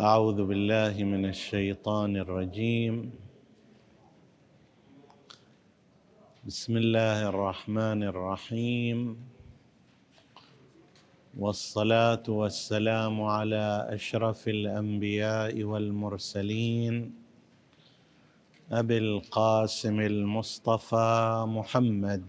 أعوذ بالله من الشيطان الرجيم. بسم الله الرحمن الرحيم. والصلاة والسلام على أشرف الأنبياء والمرسلين. أبي القاسم المصطفى محمد.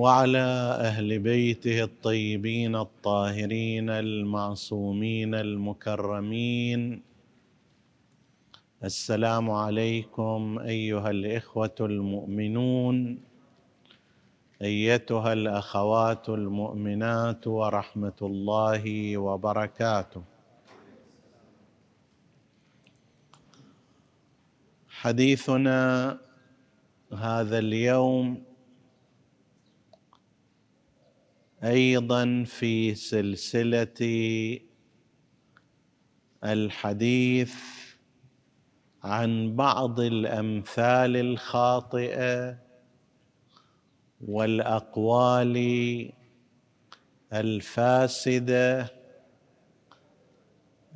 وعلى أهل بيته الطيبين الطاهرين المعصومين المكرمين. السلام عليكم أيها الإخوة المؤمنون أيتها الأخوات المؤمنات ورحمة الله وبركاته. حديثنا هذا اليوم أيضا في سلسلة الحديث عن بعض الأمثال الخاطئة والأقوال الفاسدة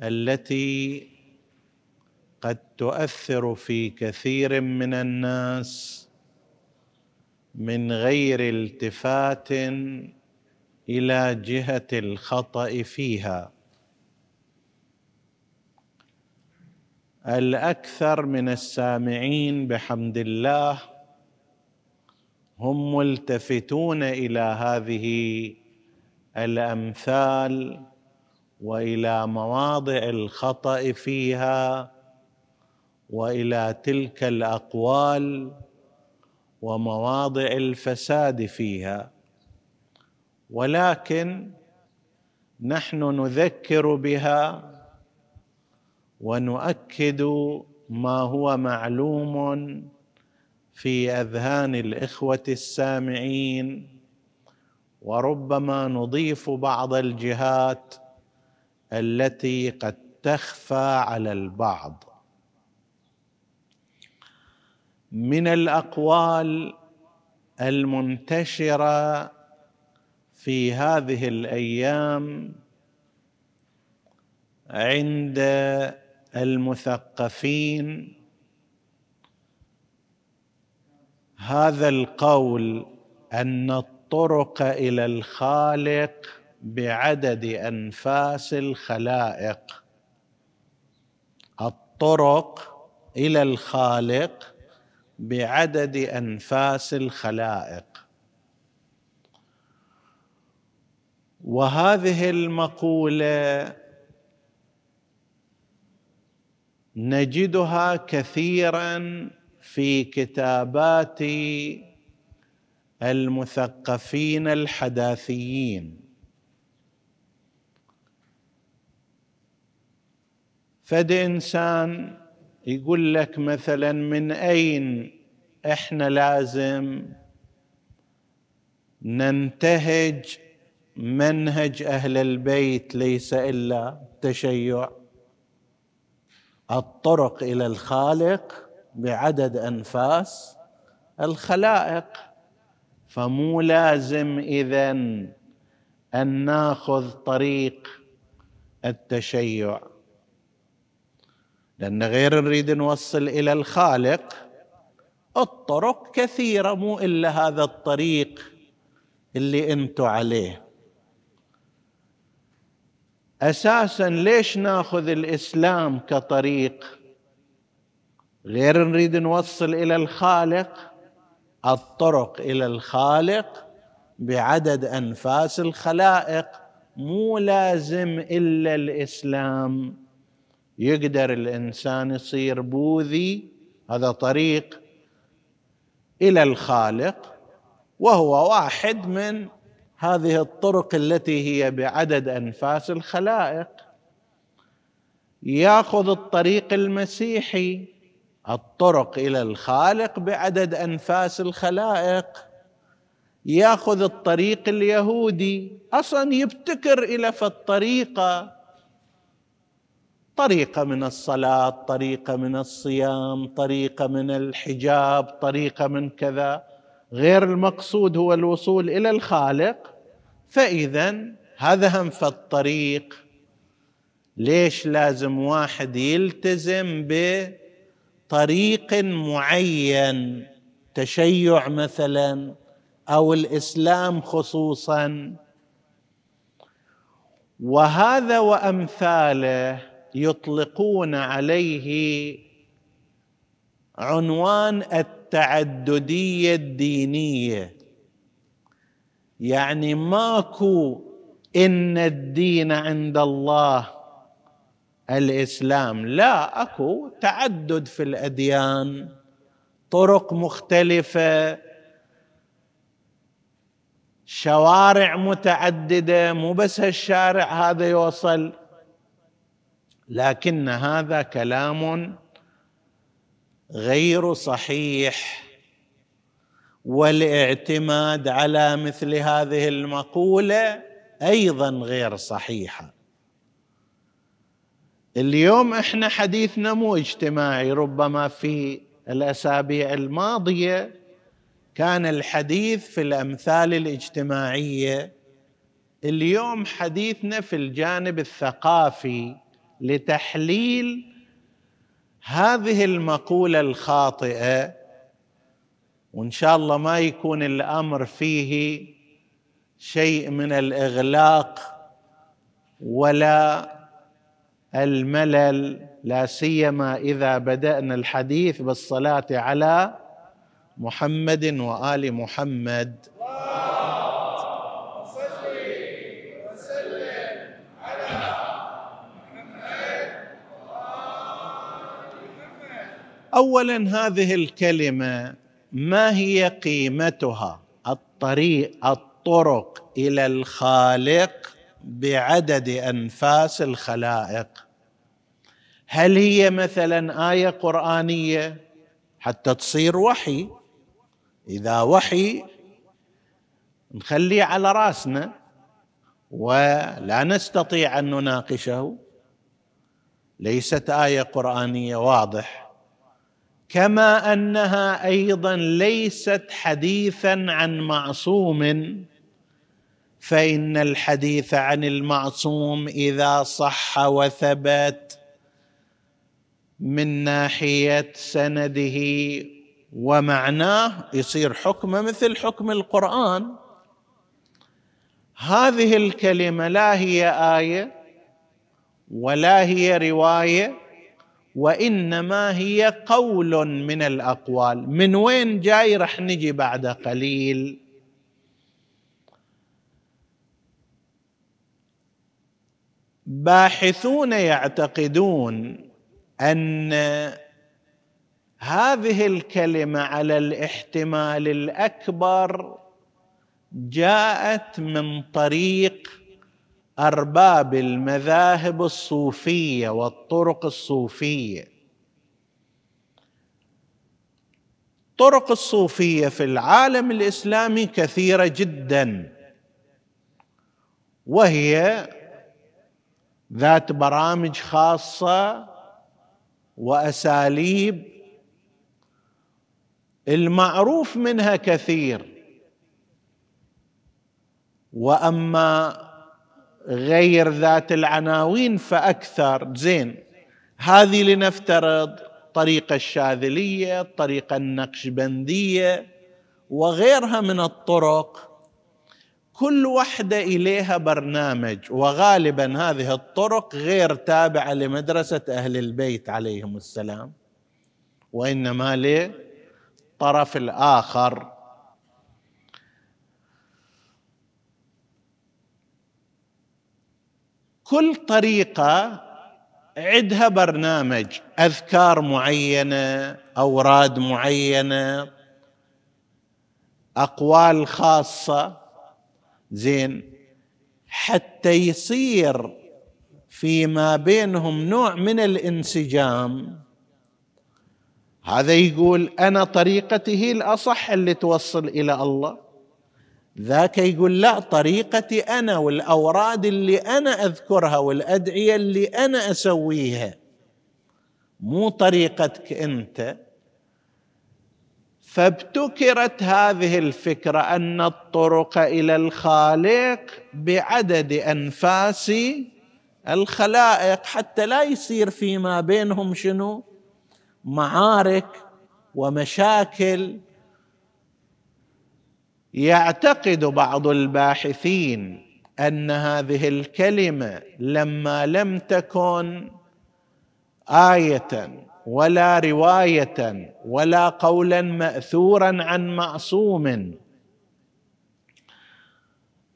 التي قد تؤثر في كثير من الناس من غير التفات إلى جهة الخطأ فيها. الأكثر من السامعين بحمد الله هم ملتفتون إلى هذه الأمثال وإلى مواضع الخطأ فيها وإلى تلك الأقوال ومواضع الفساد فيها. ولكن نحن نذكر بها ونؤكد ما هو معلوم في أذهان الإخوة السامعين وربما نضيف بعض الجهات التي قد تخفى على البعض. من الأقوال المنتشرة في هذه الأيام عند المثقفين. هذا القول أن الطرق إلى الخالق بعدد أنفاس الخلائق. الطرق إلى الخالق بعدد أنفاس الخلائق. وهذه المقولة نجدها كثيرا في كتابات المثقفين الحداثيين. فد انسان يقول لك مثلا من أين إحنا لازم ننتهج منهج أهل البيت ليس إلا تشيع. الطرق إلى الخالق بعدد أنفاس الخلائق. فمو لازم اذا أن ناخذ طريق التشيع. لأن غير نريد نوصل إلى الخالق الطرق كثيرة مو إلا هذا الطريق اللي أنتم عليه. أساسا ليش ناخذ الإسلام كطريق؟ غير نريد نوصل إلى الخالق الطرق إلى الخالق بعدد أنفاس الخلائق مو لازم إلا الإسلام. يقدر الإنسان يصير بوذي هذا طريق إلى الخالق وهو واحد من هذه الطرق التي هي بعدد أنفاس الخلائق. يأخذ الطريق المسيحي الطرق إلى الخالق بعدد أنفاس الخلائق. يأخذ الطريق اليهودي أصلا يبتكر إلى في الطريقة. طريقة من الصلاة طريقة من الصيام طريقة من الحجاب طريقة من كذا. غير المقصود هو الوصول إلى الخالق. فإذا هذا هم في الطريق. ليش لازم واحد يلتزم بطريق معين؟ تشيع مثلا أو الإسلام خصوصا. وهذا وأمثاله يطلقون عليه عنوان التعددية الدينية. يعني ماكو إن الدين عند الله الإسلام. لا أكو تعدد في الأديان طرق مختلفة شوارع متعددة مو بس هالشارع هذا يوصل لكن هذا كلام غير صحيح. والاعتماد على مثل هذه المقولة أيضا غير صحيحة. اليوم إحنا حديثنا مو اجتماعي ربما في الأسابيع الماضية كان الحديث في الأمثال الاجتماعية. اليوم حديثنا في الجانب الثقافي لتحليل هذه المقولة الخاطئة وإن شاء الله ما يكون الأمر فيه شيء من الإغلاق ولا الملل لا سيما إذا بدأنا الحديث بالصلاة على محمد وآل محمد. اولا هذه الكلمة ما هي قيمتها؟ الطريق الطرق إلى الخالق بعدد أنفاس الخلائق. هل هي مثلا آية قرآنية؟ حتى تصير وحي. إذا وحي نخليه على راسنا ولا نستطيع أن نناقشه. ليست آية قرآنية واضح. كما أنها أيضا ليست حديثا عن معصوم فإن الحديث عن المعصوم إذا صح وثبت من ناحية سنده ومعناه يصير حكمه مثل حكم القرآن. هذه الكلمة لا هي آية ولا هي رواية وإنما هي قول من الأقوال. من وين جاي رح نجي بعد قليل؟ باحثون يعتقدون أن هذه الكلمة على الاحتمال الأكبر جاءت من طريق أرباب المذاهب الصوفية والطرق الصوفية. طرق الصوفية في العالم الإسلامي كثيرة جدا وهي ذات برامج خاصة وأساليب المعروف منها كثير. وأما غير ذات العناوين فأكثر. زين. هذه لنفترض طريقة الشاذلية الطريقة النقشبندية وغيرها من الطرق. كل وحدة إليها برنامج وغالبا هذه الطرق غير تابعة لمدرسة أهل البيت عليهم السلام وإنما للطرف الآخر. كل طريقة عندها برنامج أذكار معينة أوراد معينة أقوال خاصة. زين. حتى يصير فيما بينهم نوع من الانسجام. هذا يقول أنا طريقتي هي الأصح اللي توصل إلى الله. ذاك يقول لا طريقتي أنا والأوراد اللي أنا أذكرها والأدعية اللي أنا أسويها. مو طريقتك أنت. فابتكرت هذه الفكرة أن الطرق إلى الخالق بعدد أنفاس الخلائق حتى لا يصير فيما بينهم شنو؟ معارك ومشاكل يعتقد بعض الباحثين أن هذه الكلمة لما لم تكن آية ولا رواية ولا قولا مأثورا عن معصوم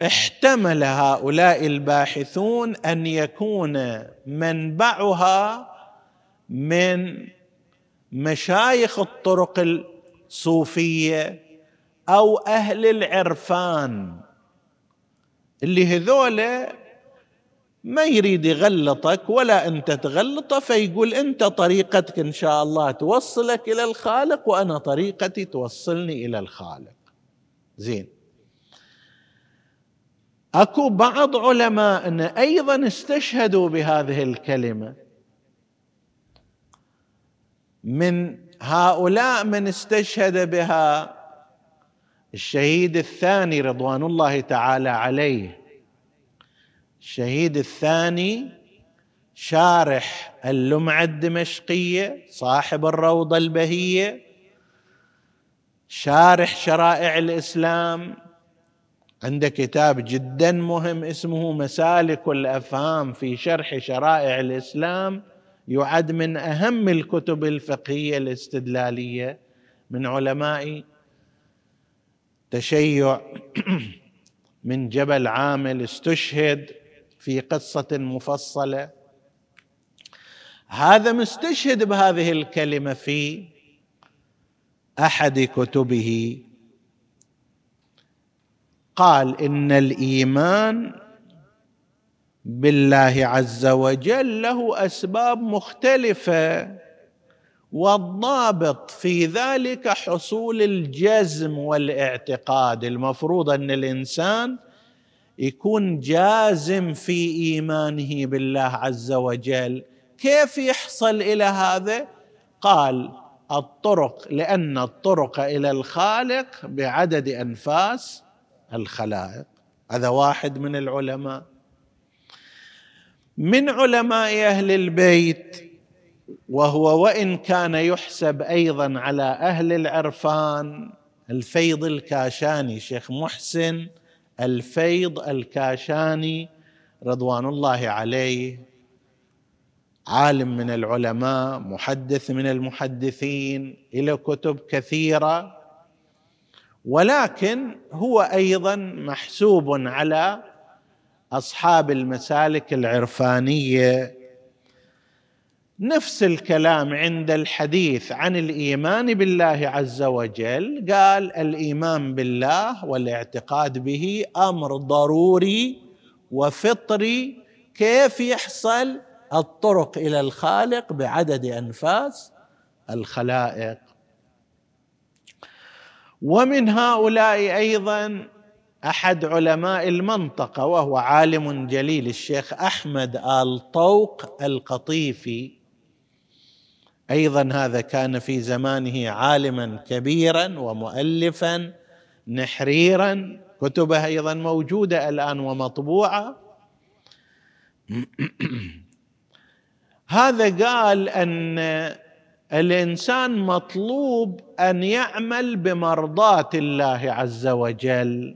احتمل هؤلاء الباحثون أن يكون منبعها من مشايخ الطرق الصوفية أو أهل العرفان. اللي هذول ما يريد يغلطك ولا أنت تغلطه فيقول أنت طريقتك إن شاء الله توصلك إلى الخالق وأنا طريقتي توصلني إلى الخالق. زين. أكو بعض علماءنا أيضا استشهدوا بهذه الكلمة. من هؤلاء من استشهد بها الشهيد الثاني رضوان الله تعالى عليه. الشهيد الثاني شارح اللمعة الدمشقية صاحب الروضة البهية. شارح شرائع الإسلام. عنده كتاب جدا مهم اسمه مسالك الأفهام في شرح شرائع الإسلام. يعد من أهم الكتب الفقهية الاستدلالية من علماء تشيع من جبل عامل استشهد في قصة مفصلة. هذا مستشهد بهذه الكلمة في أحد كتبه. قال إن الإيمان بالله عز وجل له أسباب مختلفة. والضابط في ذلك حصول الجزم والاعتقاد. المفروض أن الإنسان يكون جازم في إيمانه بالله عز وجل. كيف يحصل إلى هذا؟ قال الطرق لأن الطرق إلى الخالق بعدد أنفاس الخلائق. هذا واحد من العلماء. من علماء أهل البيت وهو وإن كان يحسب أيضا على أهل العرفان الفيض الكاشاني شيخ محسن الفيض الكاشاني رضوان الله عليه عالم من العلماء محدث من المحدثين له كتب كثيرة. ولكن هو أيضا محسوب على أصحاب المسالك العرفانية نفس الكلام عند الحديث عن الإيمان بالله عز وجل. قال الإيمان بالله والاعتقاد به أمر ضروري وفطري. كيف يحصل؟ الطرق إلى الخالق بعدد أنفاس الخلائق. ومن هؤلاء أيضا أحد علماء المنطقة وهو عالم جليل الشيخ أحمد آل طوق القطيفي. أيضا هذا كان في زمانه عالما كبيرا ومؤلفا نحريرا كتبه أيضا موجودة الآن ومطبوعة. هذا قال أن الإنسان مطلوب أن يعمل بمرضاه الله عز وجل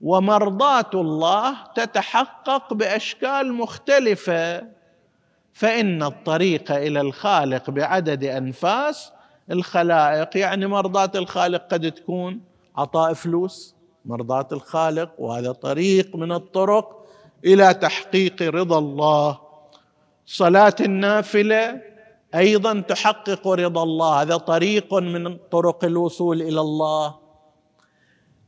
ومرضاه الله تتحقق بأشكال مختلفة. فإن الطريق إلى الخالق بعدد أنفاس الخلائق يعني مرضاه الخالق قد تكون عطاء فلوس مرضاه الخالق وهذا طريق من الطرق إلى تحقيق رضا الله. صلاة النافلة أيضا تحقق رضا الله هذا طريق من طرق الوصول إلى الله.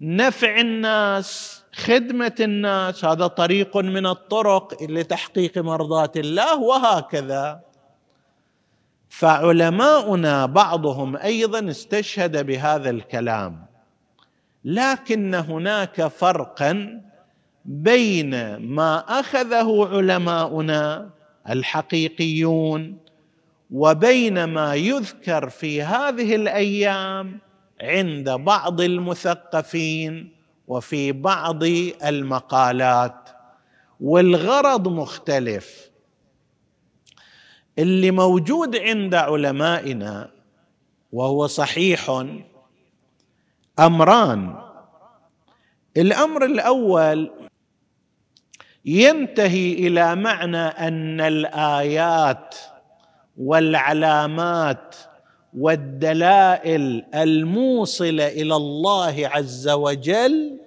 نفع الناس خدمة الناس هذا طريق من الطرق لتحقيق مرضاه الله وهكذا. فعلماؤنا بعضهم أيضا استشهد بهذا الكلام. لكن هناك فرقا بين ما أخذه علماؤنا الحقيقيون وبين ما يذكر في هذه الأيام عند بعض المثقفين وفي بعض المقالات والغرض مختلف. اللي موجود عند علمائنا وهو صحيح أمران. الأمر الأول ينتهي إلى معنى أن الآيات والعلامات والدلائل الموصلة إلى الله عز وجل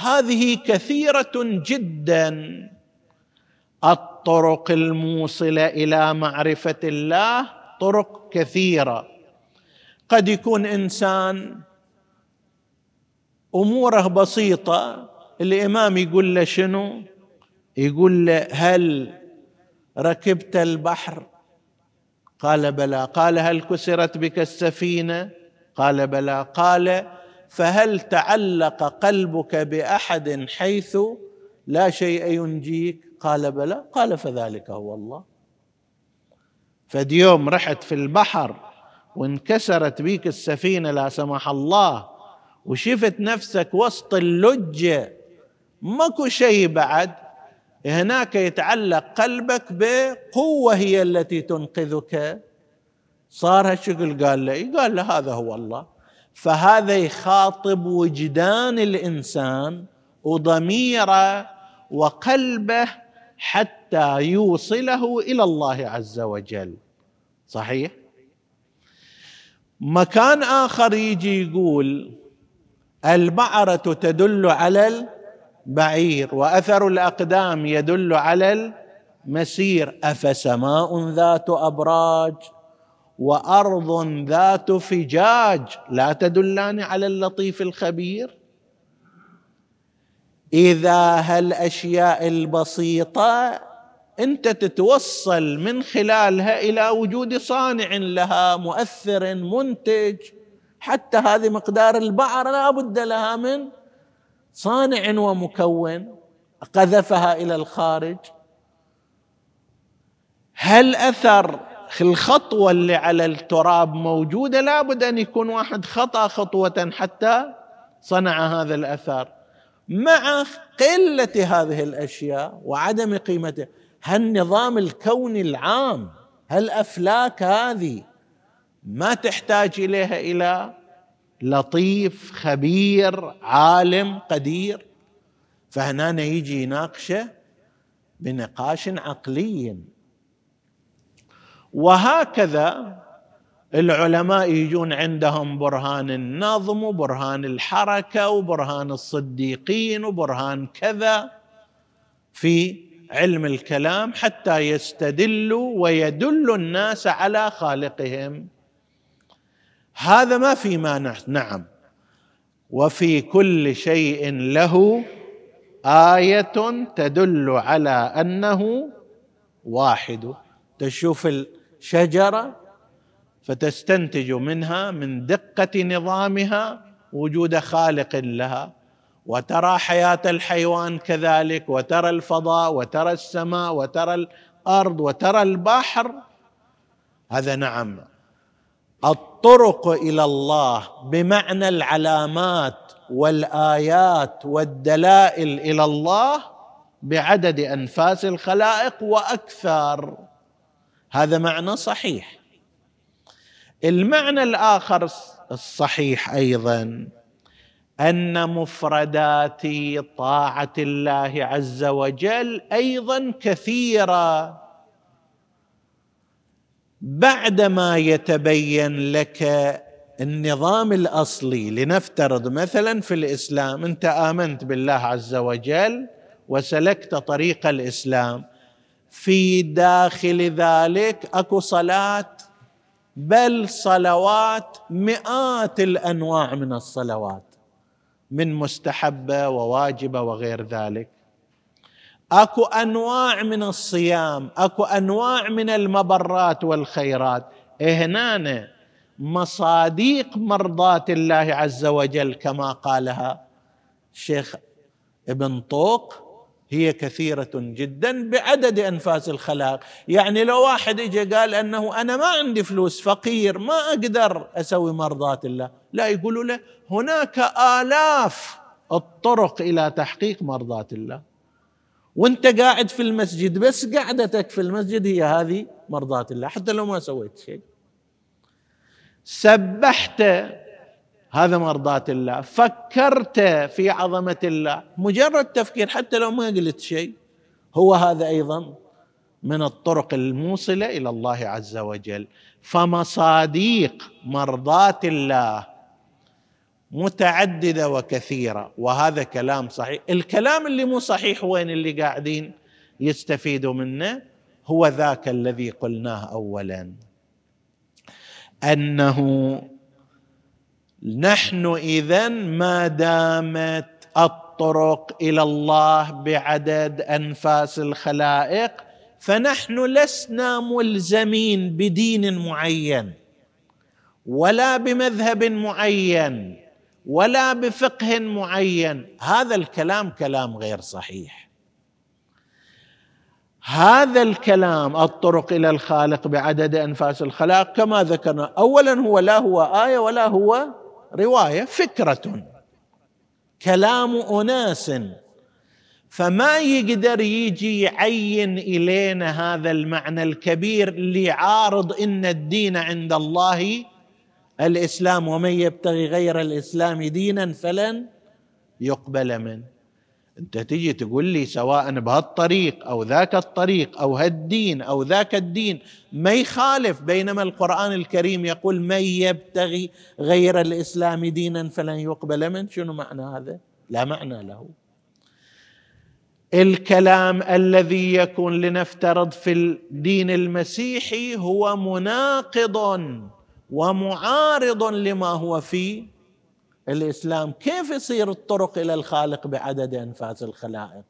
هذه كثيرة جدا. الطرق الموصلة إلى معرفة الله طرق كثيرة. قد يكون إنسان أموره بسيطة الإمام يقول له شنو؟ يقول له هل ركبت البحر؟ قال بلى. قال هل كسرت بك السفينة؟ قال بلى. قال فهل تعلق قلبك بأحد حيث لا شيء ينجيك؟ قال بلى. قال فذلك هو الله. فد يوم رحت في البحر وانكسرت بيك السفينة لا سمح الله وشفت نفسك وسط اللجة. ماكو شيء بعد. هناك يتعلق قلبك بقوة هي التي تنقذك. صار هالشكل؟ قال له قال له هذا هو الله. فهذا يخاطب وجدان الإنسان وضميره وقلبه حتى يوصله إلى الله عز وجل. صحيح؟ مكان آخر يجي يقول البعره تدل على البعير وأثر الأقدام يدل على المسير. أفسماء ذات أبراج وأرض ذات فجاج. لا تدلان على اللطيف الخبير. إذا هالاشياء البسيطة أنت تتوصل من خلالها إلى وجود صانع لها مؤثر منتج. حتى هذه مقدار البعر لا بد لها من صانع ومكون. قذفها إلى الخارج. هل أثر الخطوة اللي على التراب موجودة لابد أن يكون واحد خطأ خطوة حتى صنع هذا الاثر مع قلة هذه الأشياء وعدم قيمتها هالنظام الكوني العام هالافلاك هذه ما تحتاج إليها إلى لطيف خبير عالم قدير؟ فهنا يجي يناقشه بنقاش عقلي. وهكذا العلماء يجون عندهم برهان النظم وبرهان الحركة وبرهان الصديقين وبرهان كذا في علم الكلام حتى يستدلوا ويدلوا الناس على خالقهم. هذا ما في مانع نعم. وفي كل شيء له آية تدل على أنه واحد. تشوف الشجره فتستنتج منها من دقة نظامها وجود خالق لها. وترى حياة الحيوان كذلك وترى الفضاء وترى السماء وترى الأرض وترى البحر. هذا نعم. الطرق إلى الله بمعنى العلامات والآيات والدلائل إلى الله بعدد أنفاس الخلائق وأكثر. هذا معنى صحيح. المعنى الآخر الصحيح أيضا أن مفردات طاعة الله عز وجل أيضا كثيرة. بعدما يتبين لك النظام الأصلي لنفترض مثلا في الإسلام أنت آمنت بالله عز وجل وسلكت طريق الإسلام. في داخل ذلك اكو صلاه بل صلوات مئات الانواع من الصلوات من مستحبة وواجبة وغير ذلك. اكو انواع من الصيام اكو انواع من المبرات والخيرات. هنا مصاديق مرضاه الله عز وجل كما قالها الشيخ ابن طوق هي كثيرة جدا بعدد أنفاس الخلاق. يعني لو واحد إجا قال أنه أنا ما عندي فلوس فقير ما أقدر أسوي مرضاة الله. لا يقولوا له هناك آلاف الطرق إلى تحقيق مرضاة الله. وأنت قاعد في المسجد بس قعدتك في المسجد هي هذه مرضاة الله. حتى لو ما سويت شيء. سبحت هذا مرضاة الله. فكرت في عظمة الله. مجرد تفكير حتى لو ما قلت شيء هو هذا أيضا من الطرق الموصلة إلى الله عز وجل. فمصاديق مرضاة الله متعددة وكثيرة وهذا كلام صحيح. الكلام اللي مو صحيح وين اللي قاعدين يستفيدوا منه؟ هو ذاك الذي قلناه أولا. أنه نحن اذا ما دامت الطرق إلى الله بعدد أنفاس الخلائق فنحن لسنا ملزمين بدين معين ولا بمذهب معين ولا بفقه معين. هذا الكلام كلام غير صحيح. هذا الكلام الطرق إلى الخالق بعدد أنفاس الخلائق كما ذكرنا اولا هو لا هو آية ولا هو رواية فكرة. كلام أناس. فما يقدر يجي يعين إلينا هذا المعنى الكبير اللي عارض إن الدين عند الله الإسلام ومن يبتغي غير الإسلام دينا فلن يقبل منه. أنت تجي تقول لي سواء بهالطريق أو ذاك الطريق أو هالدين أو ذاك الدين ما يخالف بينما القرآن الكريم يقول من يبتغي غير الإسلام دينا فلن يقبل منه. شنو معنى هذا؟ لا معنى له. الكلام الذي يكون لنفترض في الدين المسيحي هو مناقض ومعارض لما هو في الإسلام كيف يصير الطرق إلى الخالق بعدد أنفاس الخلائق؟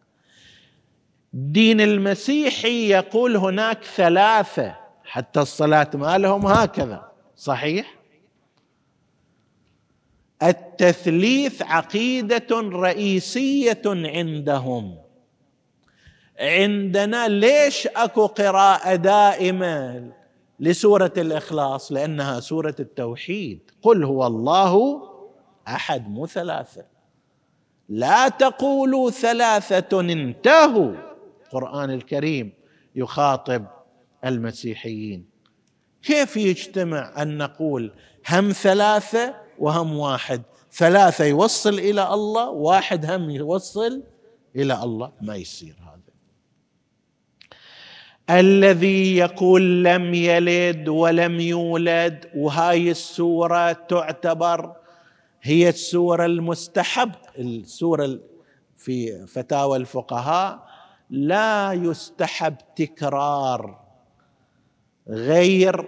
الدين المسيحي يقول هناك ثلاثة حتى الصلاة ما لهم هكذا صحيح؟ التثليث عقيدة رئيسية عندهم. عندنا ليش أكو قراءة دائمة لسورة الإخلاص؟ لأنها سورة التوحيد. قل هو الله أحد مو ثلاثة. لا تقولوا ثلاثة انتهوا. القرآن الكريم يخاطب المسيحيين. كيف يجتمع أن نقول هم ثلاثة وهم واحد؟ ثلاثة يوصل إلى الله واحد هم يوصل إلى الله. ما يصير هذا. الذي يقول لم يلد ولم يولد وهاي السورة تعتبر هي السوره المستحب. السوره في فتاوى الفقهاء لا يستحب تكرار غير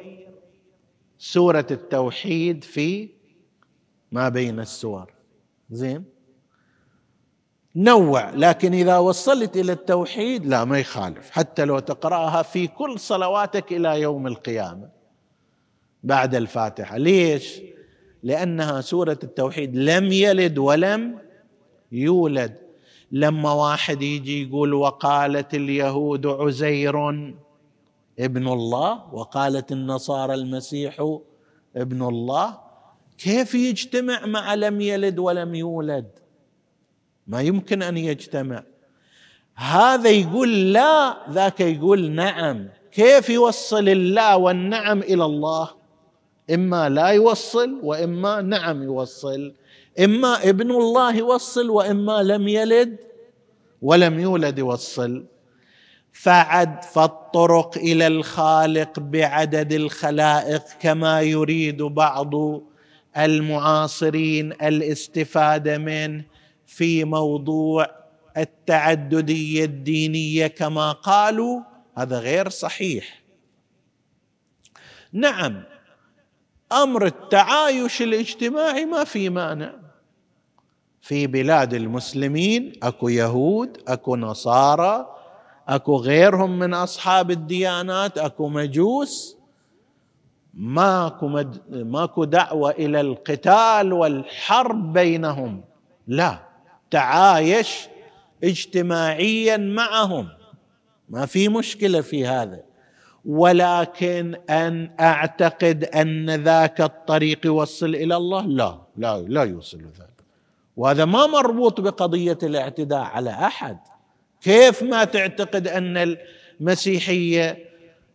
سورة التوحيد في ما بين السور. زين؟ نوع لكن إذا وصلت إلى التوحيد لا ما يخالف. حتى لو تقرأها في كل صلواتك إلى يوم القيامة بعد الفاتحة. ليش؟ لأنها سورة التوحيد لم يلد ولم يولد. لما واحد يجي يقول وقالت اليهود عزير ابن الله وقالت النصارى المسيح ابن الله كيف يجتمع مع لم يلد ولم يولد؟ ما يمكن أن يجتمع. هذا يقول لا ذاك يقول نعم. كيف يوصل الله والنعم إلى الله؟ إما لا يوصل وإما نعم يوصل. إما ابن الله يوصل وإما لم يلد ولم يولد يوصل. فعد فالطرق إلى الخالق بعدد الخلائق كما يريد بعض المعاصرين الاستفادة منه في موضوع التعددية الدينية كما قالوا. هذا غير صحيح. نعم أمر التعايش الاجتماعي ما في مانع. في بلاد المسلمين أكو يهود أكو نصارى أكو غيرهم من أصحاب الديانات أكو مجوس. ماكو مد... ماكو دعوة إلى القتال والحرب بينهم. لا تعايش اجتماعيا معهم. ما في مشكلة في هذا. ولكن أن أعتقد أن ذاك الطريق يوصل إلى الله؟ لا لا لا يوصل ذلك وهذا ما مربوط بقضية الاعتداء على أحد. كيف ما تعتقد أن المسيحية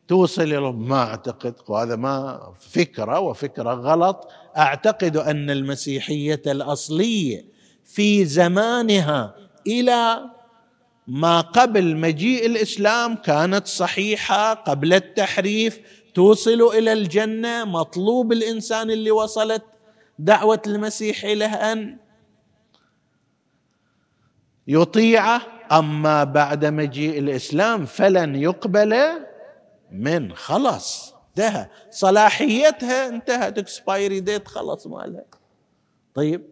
توصل إلى ما أعتقد. وهذا ما فكرة وفكرة غلط. أعتقد أن المسيحية الأصلية في زمانها إلى ما قبل مجيء الإسلام كانت صحيحة قبل التحريف توصل إلى الجنة مطلوب الإنسان اللي وصلت دعوة المسيح له أن يطيعه. أما بعد مجيء الإسلام فلن يقبل من خلص انتهى. صلاحيتها انتهت اكسبايري ديت خلص مالها. طيب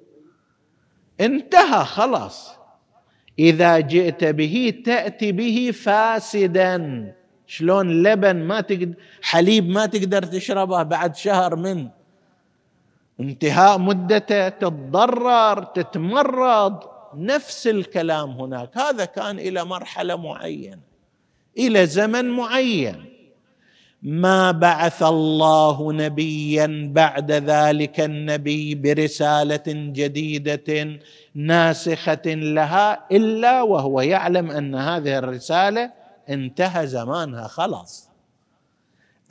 انتهى خلاص. إذا جئت به تأتي به فاسدا. شلون لبن ما تقدر حليب ما تقدر تشربه بعد شهر من انتهاء مدته تتضرر تتمرض. نفس الكلام هناك. هذا كان إلى مرحلة معينة إلى زمن معين. ما بعث الله نبيا بعد ذلك النبي برسالة جديدة ناسخة لها إلا وهو يعلم أن هذه الرسالة انتهى زمانها خلاص.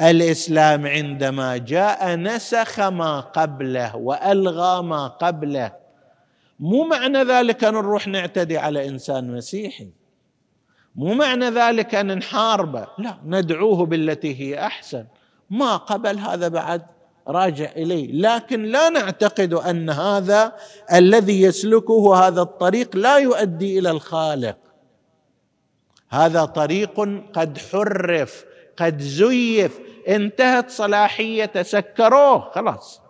الإسلام عندما جاء نسخ ما قبله وألغى ما قبله. مو معنى ذلك نروح نعتدي على إنسان مسيحي. مو معنى ذلك أن نحاربه. لا ندعوه بالتي هي أحسن. ما قبل هذا بعد راجع إليه. لكن لا نعتقد أن هذا الذي يسلكه هذا الطريق لا يؤدي إلى الخالق. هذا طريق قد حرف قد زيف انتهت صلاحيته سكروه خلاص.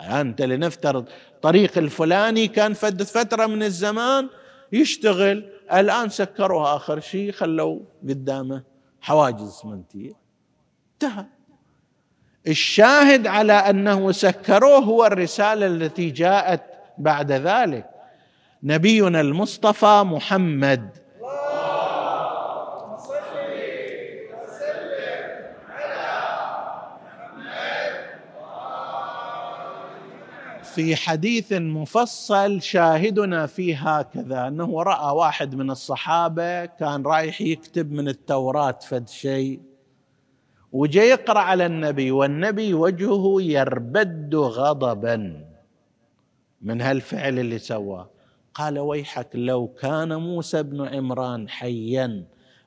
أنت لنفترض طريق الفلاني كان فترة من الزمان يشتغل الآن سكروها آخر شيء خلوا قدامه حواجز اسمنتية انتهى. الشاهد على أنه سكروه هو الرسالة التي جاءت بعد ذلك. نبينا المصطفى محمد في حديث مفصل شاهدنا فيه هكذا أنه رأى واحد من الصحابة كان رايح يكتب من التوراة فد شيء وجاء يقرأ على النبي والنبي وجهه يربد غضبا من هالفعل اللي سواه. قال ويحك لو كان موسى بن عمران حيا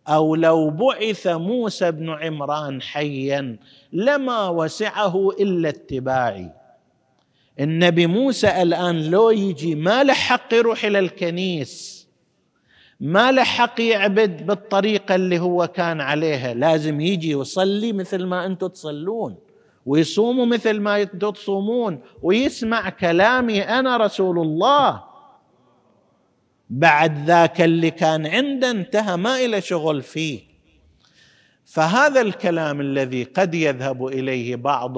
أو لو بعث موسى بن عمران حيا لما وسعه إلا اتباعي. النبي موسى الآن لو يجي ما له حق يروح إلى الكنيس ما له حق يعبد بالطريقة اللي هو كان عليها لازم يجي يصلي مثل ما أنتم تصلون ويصوموا مثل ما أنتم تصومون ويسمع كلامي أنا رسول الله. بعد ذاك اللي كان عنده انتهى ما إلى شغل فيه. فهذا الكلام الذي قد يذهب إليه بعض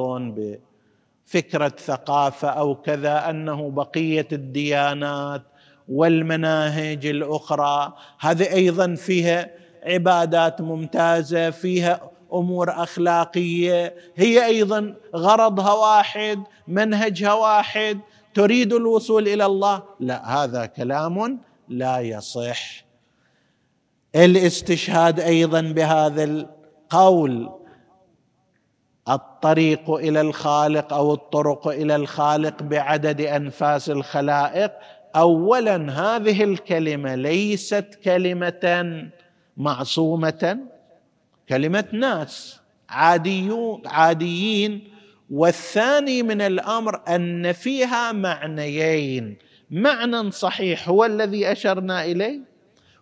فكرة ثقافة أو كذا أنه بقية الديانات والمناهج الأخرى. هذه أيضا فيها عبادات ممتازة فيها أمور أخلاقية. هي أيضا غرضها واحد منهجها واحد. تريد الوصول إلى الله؟ لا هذا كلام لا يصح. الاستشهاد أيضا بهذا القول. الطريق إلى الخالق أو الطرق إلى الخالق بعدد أنفاس الخلائق. اولا هذه الكلمة ليست كلمة معصومة كلمة ناس عاديين. والثاني من الأمر أن فيها معنيين. معنى صحيح هو الذي أشرنا إليه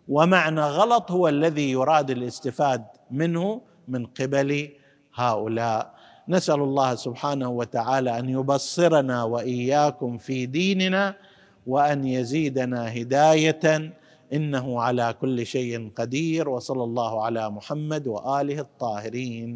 ومعنى غلط هو الذي يراد الاستفاد منه من قبل هؤلاء. نسأل الله سبحانه وتعالى أن يبصرنا وإياكم في ديننا وأن يزيدنا هداية. إنه على كل شيء قدير وصلى الله على محمد وآله الطاهرين.